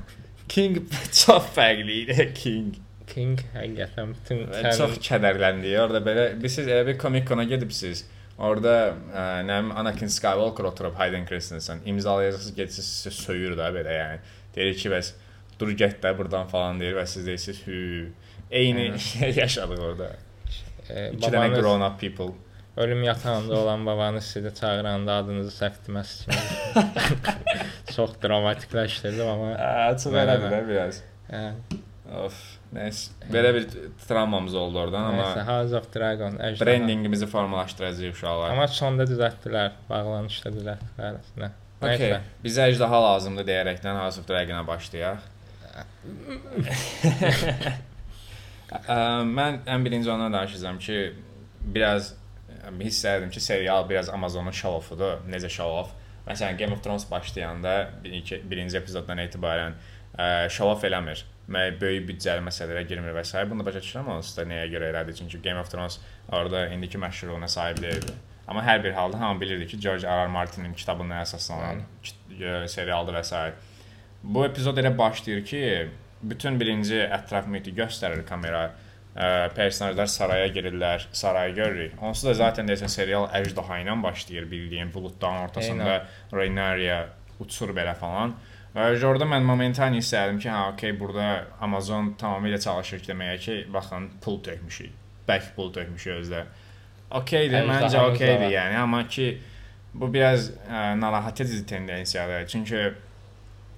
King [LAUGHS] çox fərqli idi, King. King həqiqətən bütün Və çox kədərləndi. Orada belə bilirsiniz elə bir Comic Con-a gedibsiz. Orada ə, nə bilim Anakin Skywalker oturub Hayden Christensen imzalayırsınız, gedirsiniz sizə söyür də belə yəni. Deyir ki, bəs dur get də burdan falan deyir və siz deyirsiniz hü. Eyni [LAUGHS] yaşadıq orada. e, İki dənə grown up people. ölüm yatağında olan babanız sizi çağıranda adınızı səhv deməsi [LAUGHS] kimi. çox dramatikləşdirdim amma. Bəli, elədir bəli. də biraz. Hə. Of, nəsə. Belə bir travmamız oldu oradan amma House of Dragon, Əjdaha. brandingimizi formalaşdıracağıq uşaqlar. Amma sonda düzəltdilər, bağlanışda düzəltdilər əslində. Okay. Bizə əjdaha lazımdır deyərekdən House of Dragon-a başlayaq. [LAUGHS] Ə, Mən ən birinci ondan danışacağam ki, biraz hiss edirdim ki, serial biraz Amazonun show-offudur. Necə show-off? Məsələn, Game of Thrones başlayanda bir- iki, birinci epizoddan etibarən ə, show-off eləmir. Mə böyük büdcəli məsələlərə girmir və s. Bunu başa düşürəm onsuz da nəyə görə elədi? Çünki Game of Thrones orada indiki məşhurluğuna sahib deyildi. Amma hər bir halda hamı bilirdi ki, George R. R. Martinin kitabına əsaslanan serialdır və s. Bu epizod elə başlayır ki, bütün birinci ətraf mühiti göstərir kamera. Ə, personajlar saraya girirlər, sarayı görürük. Onsuz da zaten desən serial əjdaha ilə başlayır bildiyin buludların ortasında Rhaenyra uçur belə falan. Və orada mən momentan hiss etdim ki, ha, okey, burada Amazon tamamilə çalışır ki, deməyə ki, baxın, pul tökmüşük. Bək pul tökmüşük özdə. Okeydir, məncə okeydir yəni, amma ki bu biraz ə, narahat edici tendensiyadır. Çünki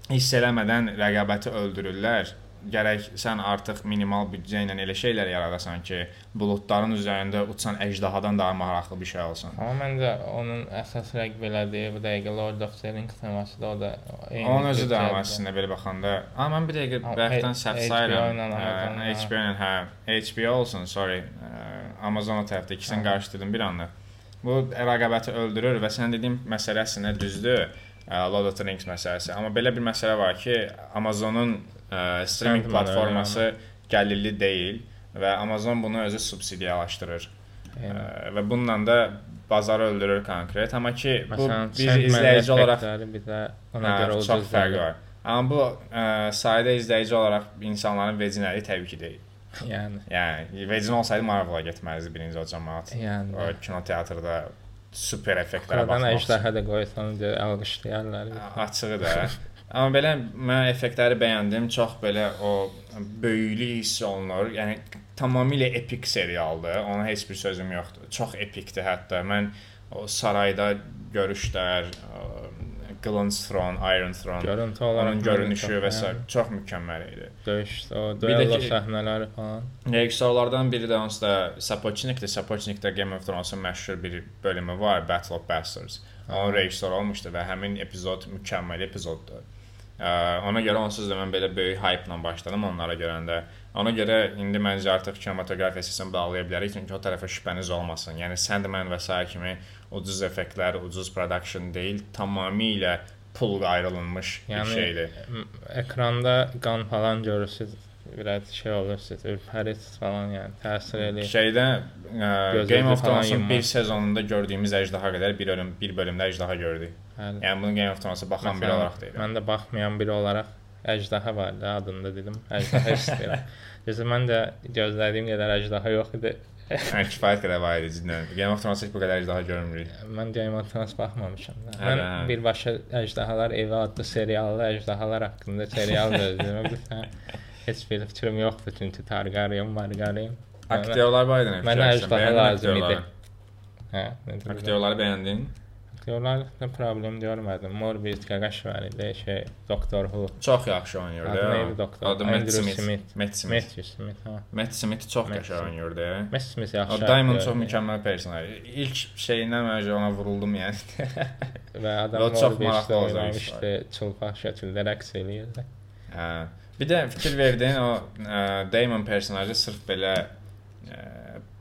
hiss eləmədən rəqabəti öldürürlər. Gərək sən artıq minimal büdcə ilə elə şeylər yaradasan ki, buludların üzərində uçan əjdahadan daha maraqlı bir şey olsun. Amma məncə onun əsas rəqib elədiyi bu dəqiqə Lord of the Rings teması da o da eyni Onun özü də əslində belə baxanda, amma mən bir dəqiqə H- səhv sayıram. Hə, HBO ilə, hə, HBO olsun, sorry. Ə, Amazon tərəfdə ikisini Hə. qarışdırdım bir anda. Bu rəqabəti öldürür və sən dediyim məsələ əslində düzdür. Lord of the Rings məsələsi. Amma belə bir məsələ var ki, Amazonun ə, streaming platforması gəlirli deyil və Amazon bunu özü subsidiyalaşdırır. Ə, və bununla da bazarı öldürür konkret. Amma ki, bu Məsələn, bir Sandman izləyici olaraq bir də ona Hə, görə çox ucuz fərqi var. Amma bu ə, sayda izləyici olaraq insanların vecinəli təbii ki deyil. Yəni, Yəni vecin olsaydı Marvel-a getməzdi birinci o cəmaət. O yəni. kinoteatrda super effektlərə baxmaq. üçün. əjdaha da qoysan deyə alqışlayarlar. Açığı da. Amma belə mən effektləri bəyəndim. Çox belə o böyüklük hiss olunur. Yəni tamamilə epik serialdır. Ona heç bir sözüm yoxdur. Çox epikdir hətta. Mən o sarayda görüşlər, ə, Glance Throne, Iron Throne, Görüntü olaraq onun görünüşü və s. çox mükəmməl idi. Döyüş, o duello səhnələri falan. Rejissorlardan biri də onsuz da Sapochnikdir. Sapochnikdə Game of Thrones-un məşhur bir bölümü var, Battle of Bastards. Onun rejissor olmuşdu və həmin epizod mükəmməl epizoddur. Ona görə onsuz da mən belə böyük hype-la başladım onlara görəndə. Ona görə indi məncə artıq kinematografiya sistemini bağlaya bilərik, çünki o tərəfə şübhəniz olmasın. Yəni Sandman və sair kimi ucuz effektlər, ucuz production deyil, tamamilə pul ayrılmış bir Yəni, şeydir. M- Ekranda qan falan görürsüz. biraz şey olursunuz, ürpərirsiniz falan yəni təsir eləyir. Şeydə ə, Gözünüzü Game of Thrones-un bir sezonunda gördüyümüz əjdaha qədər bir bölüm bir bölümdə əjdaha gördük. Bəli. Yəni bunu Game of Thrones-a baxan biri Məsələn, olaraq deyirəm. Mən də baxmayan biri olaraq əjdaha var da adında dedim. Əjdaha istəyirəm. [LAUGHS] Düzdür, mən də gözlədiyim qədər əjdaha yox idi. Yəni kifayət qədər var idi cidden. Game of Thrones-da heç bu qədər əjdaha görmürük. Mən Game of Thrones baxmamışam. Hə, Mən hə. birbaşa Əjdahalar Evi adlı serialda əjdahalar haqqında serial gözləyirəm. Bilirsən, [LAUGHS] heç bir fikrim yoxdur çünki Targaryen, Margaryen. Aktyorlar var idi. nə Mənə əjdaha lazım idi. Hə? Aktyorları bəyəndin? Aktyorlarla problem görmədim. Morbid Qaqaş var idi, şey Doktor Who. Çox yaxşı oynayırdı. Adı neydi doktor? Adı Matt Smith. Matt Smith. Matthew Smith, ha. Matt Smith çox qəşəng oynayırdı. Matt Smith O yaxşı. Diamond aktyor çox idi. mükəmməl personaj. İlk şeyindən mən ona vuruldum yəni. və adam çox maraqlı oynamışdı, çılpaq şəkildə rəqs eləyirdi. Hə. Bir də fikir verdin o ə, Damon personajı sırf belə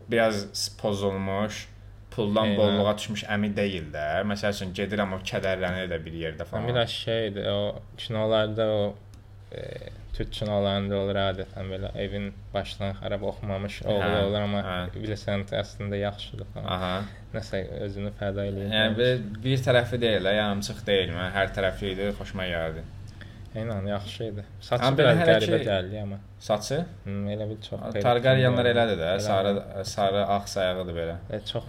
biraz pozulmuş, puldan Eynən. bolluğa düşmüş əmi deyil də. Məsəl üçün gedirəm o kədərlənir də bir yerdə Falan. falan. Biraz şeydir, o kinolarda o e, Türk kinolarında olur adətən belə evin başdan xarab oxumamış oğlu Hə, olur amma hə. bilirsən əslində yaxşıdır falan. Aha. Nəsə özünü fəda eləyir. Yəni bir, bir tərəfi deyil, yarımçıq deyil. Mən hər tərəfli idi, xoşuma gəldi. Eynən yaxşı idi. Saçı Amma biraz qəribə ki- gəldi amma. Saçı Hmm, elə bir çox. Targaryenlər elədir də, sarı sarı ağ sayağıdır belə. E, çox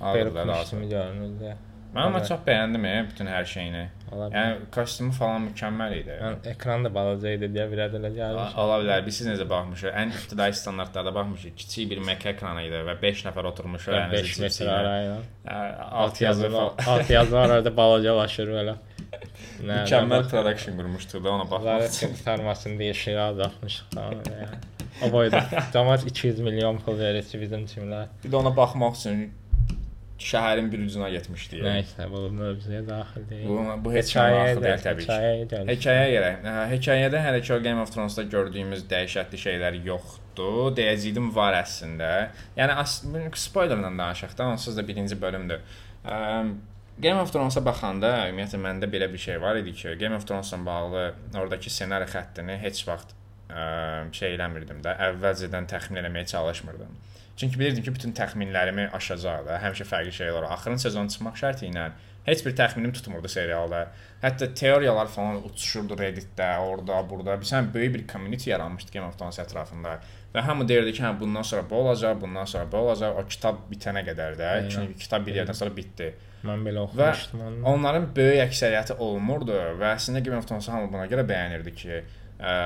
lazım. kimi görünürdü. Mən amma çox bəyəndim e, bütün hər şeyini. Ola bilər. Yəni kostyumu falan mükəmməl idi. Mən ekran da balaca idi deyə bir ədələ gəlmiş. Ola bilər. Biz siz necə baxmışıq? Ən ibtidai standartlarda baxmışıq. Kiçik bir Mac ekranı idi və 5 nəfər oturmuşuq. 5 metr arayla. Alt yazı falan. Alt yazı var orada balacalaşır [LAUGHS] belə. Nə, Mükəmməl production qurmuşduq da ona baxmaq üçün. şey azaltmışıq falan yəni. O boyda [LAUGHS] cəmaət 200 milyon pul verir bizim timlər. Bir də ona baxmaq üçün şəhərin bir ucuna getmişdik. Nəysə bu mövzuya daxil deyil. Bu bu heç nə maraqlı deyil təbii ki. Hekayəyə. Hekayəyə gələk. Hə, Hekayədə hələ ki o Game of Thrones-da gördüyümüz dəhşətli şeylər yoxdur. Deyəcəydim var əslində. Yəni spoilerla danışaq da, onsuz da birinci bölümdür. Əm, Game of Thrones-a baxanda ümumiyyətlə məndə belə bir şey var idi ki, Game of Thrones-la bağlı oradakı ssenari xəttini heç vaxt ə, şey eləmirdim də, əvvəlcədən təxmin eləməyə çalışmırdım. Çünki bilirdim ki, bütün təxminlərimi aşacaq da, həmişə fərqli şeylər. Axırın sezonu çıxmaq şərti ilə heç bir təxminim tutmurdu serialda. Hətta teoriyalar falan uçuşurdu Reddit-də, orada, burada. Bir sən böyük bir community yaranmışdı Game of Thrones ətrafında. Və hamı deyirdi ki, hə bundan sonra bu olacaq, bundan sonra bu olacaq. O kitab bitənə qədər də. Aynen. Çünki kitab bir yerdən sonra bitdi. Mən belə oxumuşdum onu. onların böyük əksəriyyəti olmurdu və əslində Game of Thrones hamı buna görə bəyənirdi ki, ə,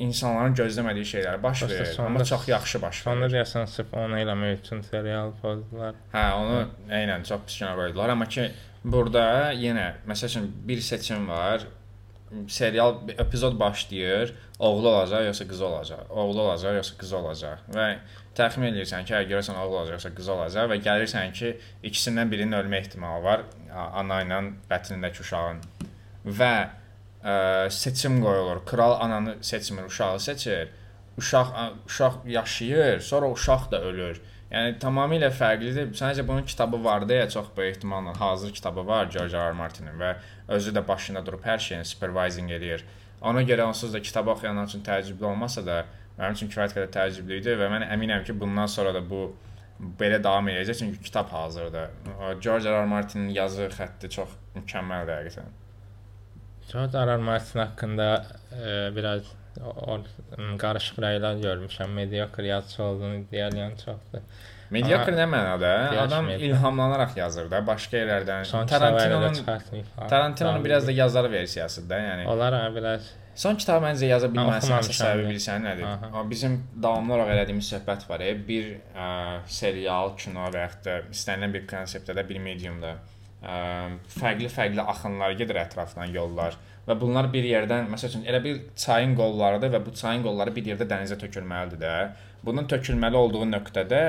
insanların gözləmədiyi şeylər baş verir, sonda- amma çox yaxşı baş Sonra verir. deyəsən sırf onu eləmək üçün serial pozdular. Hə, onu eynən çox pis kənara qoydular, amma ki burada yenə məsəl üçün bir seçim var. Serial epizod başlayır, oğlu olacaq yoxsa qız olacaq. Oğlu olacaq yoxsa qız olacaq. Və təxmin edirsən ki, əgər görürsən oğlu olacaq yoxsa qız olacaq və gəlirsən ki, ikisindən birinin ölmə ehtimalı var ana ilə bətnindəki uşağın. Və ə, seçim qoyulur. Kral ananı seçmir, uşağı seçir. Uşaq a- uşaq yaşayır, sonra uşaq da ölür. Yəni tamamilə fərqlidir. Sadəcə bunun kitabı var deyə çox böyük ehtimalla hazır kitabı var George R. R. Martinin və özü də başında durub hər şeyin supervising eləyir. Ona görə onsuz da kitabı oxuyanlar üçün təəccüblü olmasa da mənim üçün kifayət qədər təəccüblü idi və mən əminəm ki, bundan sonra da bu belə davam edəcək çünki kitab hazırdır. George R. R. Martinin yazı xətti çox mükəmməldir həqiqətən. George R. R. Martin haqqında e, biraz o, o, qarışıq rəylər görmüşəm. Mediocre yazıçı olduğunu iddia edən çoxdur. Mediocre nə mənada? Adam ilhamlanaraq yazır da, başqa yerlərdən. Tarantinonun Tarantino'nun biraz da yazar versiyasıdır da, yəni. Onlar biraz Son kitabı məncə yaza bilməsin səbəbi bilirsən nədir? Aha. Bizim davamlı olaraq elədiyimiz söhbət var. E, bir ə, serial, kino və yaxud da istənilən bir konseptdə də bir mediumda fərqli-fərqli axınlar gedir ətrafdan yollar və bunlar bir yerdən, məsəl üçün elə bir çayın qollarıdır və bu çayın qolları bir yerdə dənizə tökülməlidir də. Bunun tökülməli olduğu nöqtədə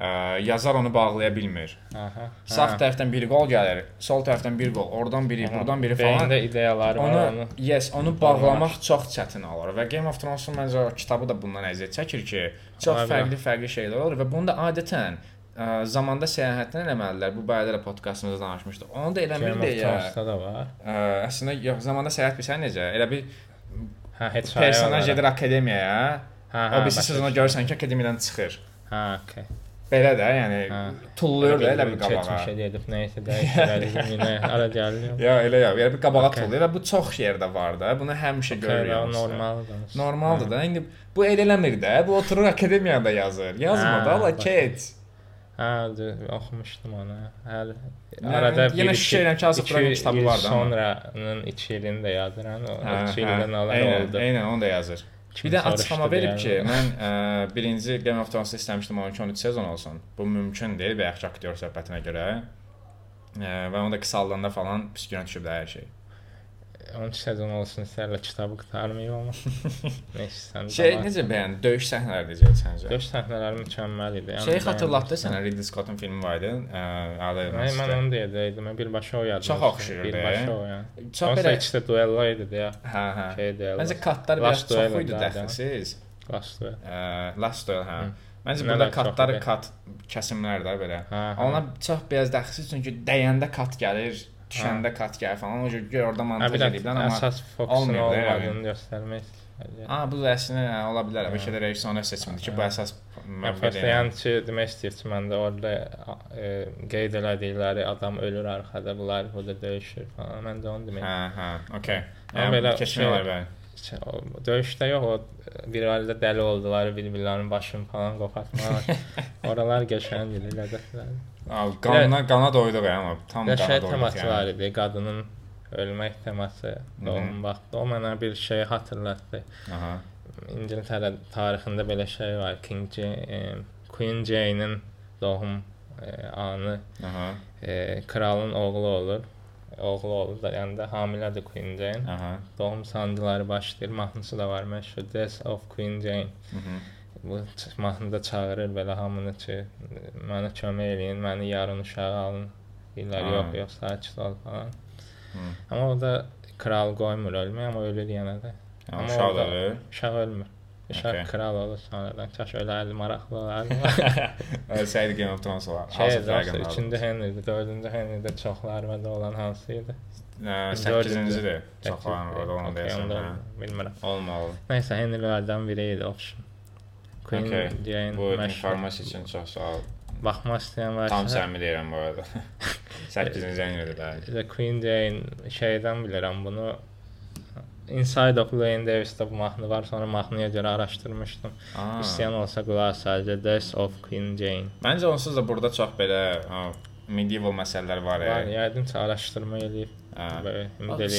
ə, yazar onu bağlaya bilmir. aha. Sağ tərəfdən bir qol gəlir, sol tərəfdən bir qol, oradan biri, buradan biri falan. Beyində ideyaları var Onu, onu. yes, onu bağlamaq çox çətin olur və Game of Thrones-un məncə kitabı da bundan əziyyət çəkir ki, çox fərqli-fərqli şeylər olur və bunu da adətən ə, zamanda səyahətdən eləməlidirlər. Bu barədə də podkastımızda danışmışdıq. Onu da eləmirlər ya. Thrones-da da var. Ə, əslində yox, zamanda səyahət bilirsən necə? Elə bir Hə, heç personaj gedir akademiyaya. Hə, O birisi sezona görürsən ki, akademiyadan çıxır. Hə, okey. Belə də, yəni Hə. tulluyur da elə bir qabağa. Keçmişə gedib nəyisə dəyişdirəlim [LAUGHS] yenə ara gəlir. Ya elə ya, yəni bir qabağa Okey. tulluyur və bu çox yerdə var da. Bunu həmişə görürük. Okey, hamısı. normaldır. Normaldır da. İndi bu elə eləmir də. Bu oturur akademiyada yazır. Yazma da, Hə, la keç. Hə, oxumuşdum onu. Hər Yəni, arada yenə şişə ki, Azad Dragon kitabı var da amma. Sonranın 2 ilini də yazıram. O Hə, 2 hə, ildə nələr oldu. Eynən, onu da yazır. Bir Kim də soruşdu açıqlama verib ki, mən ə, birinci Game of Thrones istəmişdim 12-13 sezon olsun. Bu mümkün deyil bayaqki aktyor söhbətinə görə. Ə, və onu da qısaldanda falan pis günə düşüb də hər şey. 13 sezon olsun istərlə kitabı qurtarmayıb amma. Nəysə sən. Şey necə bəyəndin? Döyüş səhnələri necə səncə? Döyüş səhnələri mükəmməl idi. Şey xatırlatdı sənə Ridley Scott'un filmi var idi. Adı Mən, mən onu deyəcəydim. Mən birbaşa o yadıma. Çox oxşayırdı. Birbaşa o yəni. çox belə də duello idi deyə. hə hə. Şey duello. Məncə katlar biraz çox idi dəxilsiz. Last duel. Ə, Last Duel hə. Məncə burada idi? kat kəsimlər də belə. Ona çox biraz dəxilsiz çünki dəyəndə kat gəlir, düşəndə kat gəlir falan. O cür gör orada montaj ediblər amma əsas fokusun olmuyor da yəni. olmadığını göstərmək. Ha bu əslində hə, ola bilər. Bəlkə də rejissorun seçimidir ki, bu əsas deyil. Yəni demək istəyir ki, məndə orada e, qeyd elədikləri adam ölür arxada, bunlar burada döyüşür falan. Mən də onu demək. Hə, hə. Amma Yəni belə şey- olar bəli. Döyüşdə yox, o bir ailədə dəli oldular, bir-birlərinin başını falan qopartmalar. [LAUGHS] Oralar qəşəng idi, ləzzətli. Ha, Qana doyduq amma tam qana doyduq. teması var yəni. idi, qadının ölmək teması doğum vaxtı. O mənə bir şey xatırlatdı. Aha. İngiltərə tarixində belə şey var. King Jane, Queen Jane-in doğum e, anı Aha. e, kralın oğlu olur. Oğlu olur da, yəni də hamilədir Queen Jane. Aha. Doğum sancıları başlayır. Mahnısı da var məşhur Death of Queen Jane. Mhm. Bu ç- mahnıda çağırır belə hamını ki, mənə kömək eləyin, məni yarın uşağı alın. Deyirlər yox, yox, sakit ol falan. Hı. Amma o da kral qoymur ölməyə, amma ölür yenə də. Ha, Amma Uşaq da ölür. Uşaq ölmür. Uşaq Okey. kral olur sonradan. Kaş ölərdi, maraqlı olardı. Ölsəydi Game of Thrones olar. şey, House of yoxsa Dragon üçüncü Henry, dördüncü Henry-də çoxlarında olan hansı idi? 8-cidir. Çox var Səkkiz- orada onu okey, deyəsən. onda hə. Bilmirəm. Olmalı. Nəysə Henry-lərdən biri idi option. Queen Okey. Jane Bu məşhur. informasiya üçün çox sağ ol. Baxmaq istəyən varsa. Tam səmimi deyirəm bu arada. 8-ci əngədir bəli. The Queen Jane şeydən bilirəm bunu. Inside of Llewyn Davis'də bu mahnı var. Sonra mahnıya görə araşdırmışdım. Aa. İstəyən olsa qulaq as sadəcə Death of Queen Jane. Məncə onsuz da burada çox belə ha, medieval məsələlər var. Var, e. yəqin ki, araşdırma eləyib.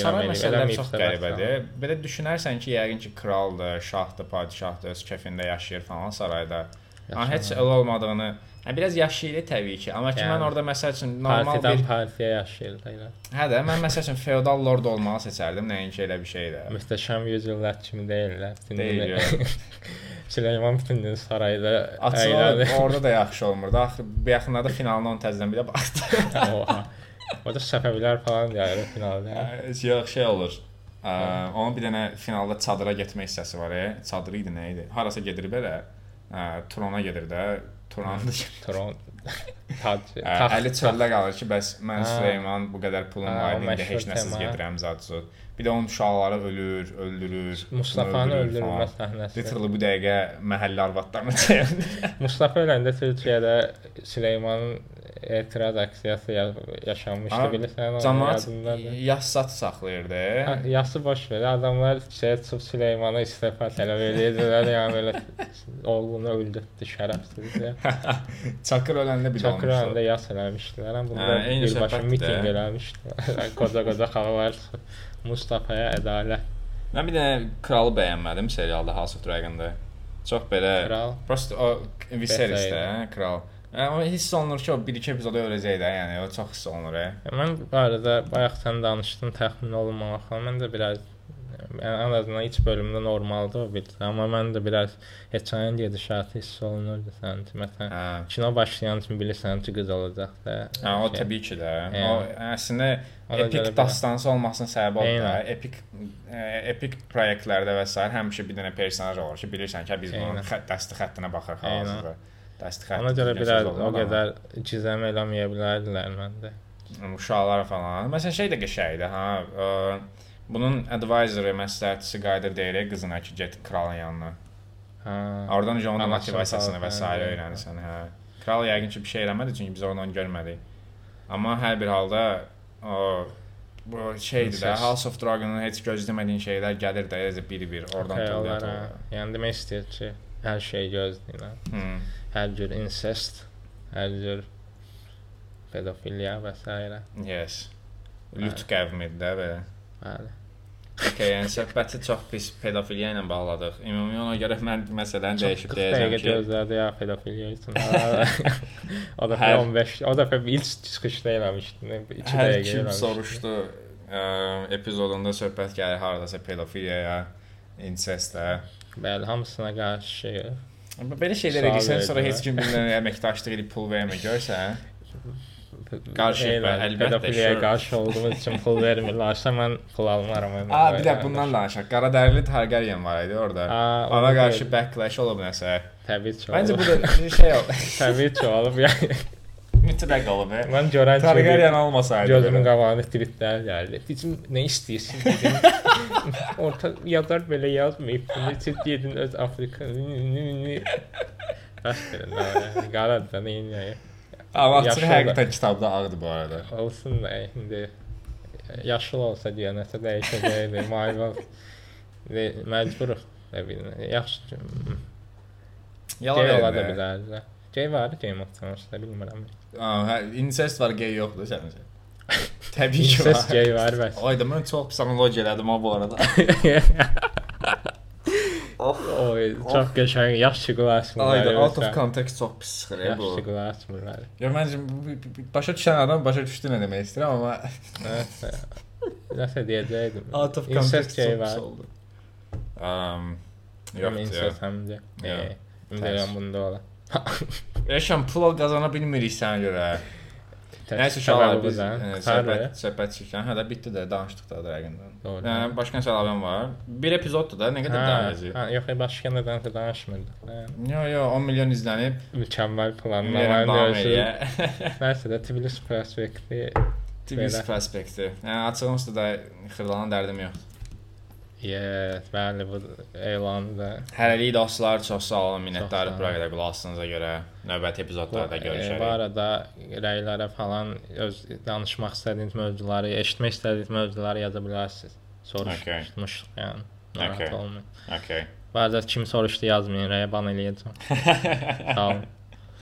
Saray məsələləri çox qəribədir. Belə düşünərsən ki, yəqin ki, kraldır, şahdır, padşahdır, öz kəfində yaşayır falan sarayda. Amma heç elə olmadığını, hə biraz yaşayır təbii ki, amma ki Yəni, mən orada məsəl üçün normal Partidən bir partiya yaşayırdı elə. Hə də mən məsəl üçün feodal lord olmağı seçərdim, nəinki elə bir şey də. Möhtəşəm yüzyıllar kimi deyirlər. Bütün Deyil. [LAUGHS] Süleyman bütün gün sarayda Açıq əylədi. [LAUGHS] orada da yaxşı olmurdu. Axı bu yaxınlarda finalına onu təzədən bir də baxdı. [LAUGHS] Oha. O da Səfəvilər falan deyir finalda. Yox, şey olur. Ə, onun bir dənə finalda çadıra getmək hissəsi var, e. Çadır idi, nə idi? Harasa gedir belə. Ə, Trona gedir də. Tronda Tron. Tac. Əli çöldə qalır ki, bəs mən. Süleyman bu qədər pulum var, indi heç nəsiz gedirəm zatsız. Bir də onun uşaqları ölür, öldürür. Mustafanı falan. səhnəsi. Literally bu dəqiqə məhəllə arvadlarına çevirdi. Mustafa öləndə Türkiyədə Süleymanın etiraz aksiyası ya yaşanmışdı Ha, bilirsən. onun Cəmaət yadındadır. yassat saxlayırdı. Ha, Yası boş ver. Adamlar şey çıxıb Süleymana istefa tələb edirdilər. yəni belə oğlunu öldürdü şərəfsiz. ya. [LAUGHS] Çakır öləndə [LAUGHS] bir də Çakır olmuşdu. önündə yas eləmişdilər. Amma Hə, burada eyni birbaşa söhbətdir mitinq də. eləmişdilər. Qoca-qoca xalalar Mustafaya ədalət. Mən bir dənə kralı bəyənmədim serialda House of Dragon-da. Çox belə Kral. Prosta o Viserys Bethel. də, kral. Yəni, o hiss olunur ki, o 1-2 epizoda öləcək də, yəni o çox hiss olunur. E. Mən bu arada bayaq sən danışdın təxmin olunmamaq. Mən də biraz yəni, ən azından iç bölümdə normaldır o bildi. Amma mən də biraz hekayenin gedişatı hiss olunurdu sənin. Məsələn, Hə. kino başlayan kimi bilirsən ki, qız olacaq da. Hə, o şey. təbii ki də. Yəni. O əslində epik dastansı olmasının səbəbi odur da. Epik ə, epik proyektlərdə və s. həmişə bir dənə personaj olur ki, bilirsən ki, biz bunun xətt dəsti xəttinə baxırıq hazırda. Dəsti xətti. Ona görə söz o qədər gizəm eləməyə bilərdilər məndə. uşaqlar falan. Məsələn şey də qəşəngdir, ha. Ə, Bunun advisory məsləhətçisi qayıdır deyir qızına ki, get kralın yanına. Ha. Oradan onun motivasiyasını və s. öyrənir. öyrənirsən, hə. Kral yəqin ki, bir şey eləmədi çünki biz oradan görmədik. Amma hər bir halda o bu şeydir də. House of Dragon'un heç gözləmədiyin şeylər gəlir də bir-bir oradan hə. olur. Yəni demək istəyir ki, hər şey gözləyirlər. Hı. Hər cür incest, hər cür pedofiliya və s. Yes. Lut qəvmidir də belə. Bəli. Okay, yəni söhbəti çox pis pedofiliya ilə bağladıq. Ümumi ona görə mən məsələni dəyişib 40 deyəcəm ki, gözlədi ya pedofiliya üçün. o da Hər- 15, o da ilk çıxışda eləmişdi. 2 hər dəqiqə kim eləmişdi. soruşdu, ə, epizodunda söhbət gəlir hardasa pedofiliyaya, incestə. Bəli, hamısına qarşı Belə şeylər edirsən, sonra heç kim bilinən əməkdaşlıq edib pul vermir, görsən? Qarşı bə- əlbəttə, pedofiliyaya qarşı olduğumuz üçün pul vermirlərsə [LAUGHS] mən pul almaram. A, bir də bundan danışaq. Qaradərili Targaryen var idi orada. Ona qarşı backlash olub nəsə. Təbii ki. Məncə bu da bir şey [LAUGHS] olub. təbii ki olub. [LAUGHS] Yəni Mütləq hə. mən görən Targaryen olmasaydı. Gözümün qabağına tweetlər gəldi. Bizim nə istəyirsən dedim. [LAUGHS] Orta yazar belə yazmayıb. Necə dedin öz Afrika. Bəs belə. Qaradır da neyin Amma həqiqətən kitabda ağdı bu arada. Olsun da indi yaşıl olsa deyə nəsə dəyişəcəkdi. Mavi və məcburuq. Nə bilim. Yaxşı. Yalan ola da bilərdi. Gay var Game of Thrones-da bilmirəm. Aa, hə, incest var, gay yoxdur səncə? Təbii ki Ses var. gay var bəs. Ayda mən çox pis analogiya elədim ha bu arada. Oy, çox qəşəng yaxşı qulaq Ayda out of context çox pis çıxır ya bu. Yaxşı qulaq asmırlar. Ya məncə bu- bu- bu- başa düşən adam başa düşdü nə demək istəyirəm amma Nəsə. Nəsə deyəcəydim. out of Incest context gay çox pis var. oldu. Um, Yox, yoxdur. incest həm də. Yox. E, Ümidəyəm bunda ola. [LAUGHS] Yaşam pul qazana bilmirik sənə görə. Nəysə uşaqlar biz e, söhbət söhbət çəkən hələ bitdi də danışdıq da. Doğru. Yəni başqa nəsə əlavəm var. Bir epizoddur da, nə qədər yazır. Hə, yox, başqa nədən də danışmırdıq. Hə, Yo yo 10 milyon izlənib. Mükəmməl Milyon planlama davam görüşü. edə. Nəsə də Tbilisi prospekti. Tbilisi prospekti. Yəni açığımızda da xırdalan dərdim yoxdur. Yes, bəli bu elanı da Hələlik dostlar, çox sağ olun, minnətdarıq bura qədər qulaq asdığınıza görə. Növbəti epizodlarda E, Bu görüşərik. arada rəylərə falan öz danışmaq istədiyiniz mövzuları, eşitmək istədiyiniz mövzuları yaza bilərsiniz. Okay. Soruşmuşduq, yəni. Okay. Narahat olmayın. Okay. Bəzən kim soruşdu yazmayın, rəyə ban eləyəcəm. [LAUGHS] Sağ olun.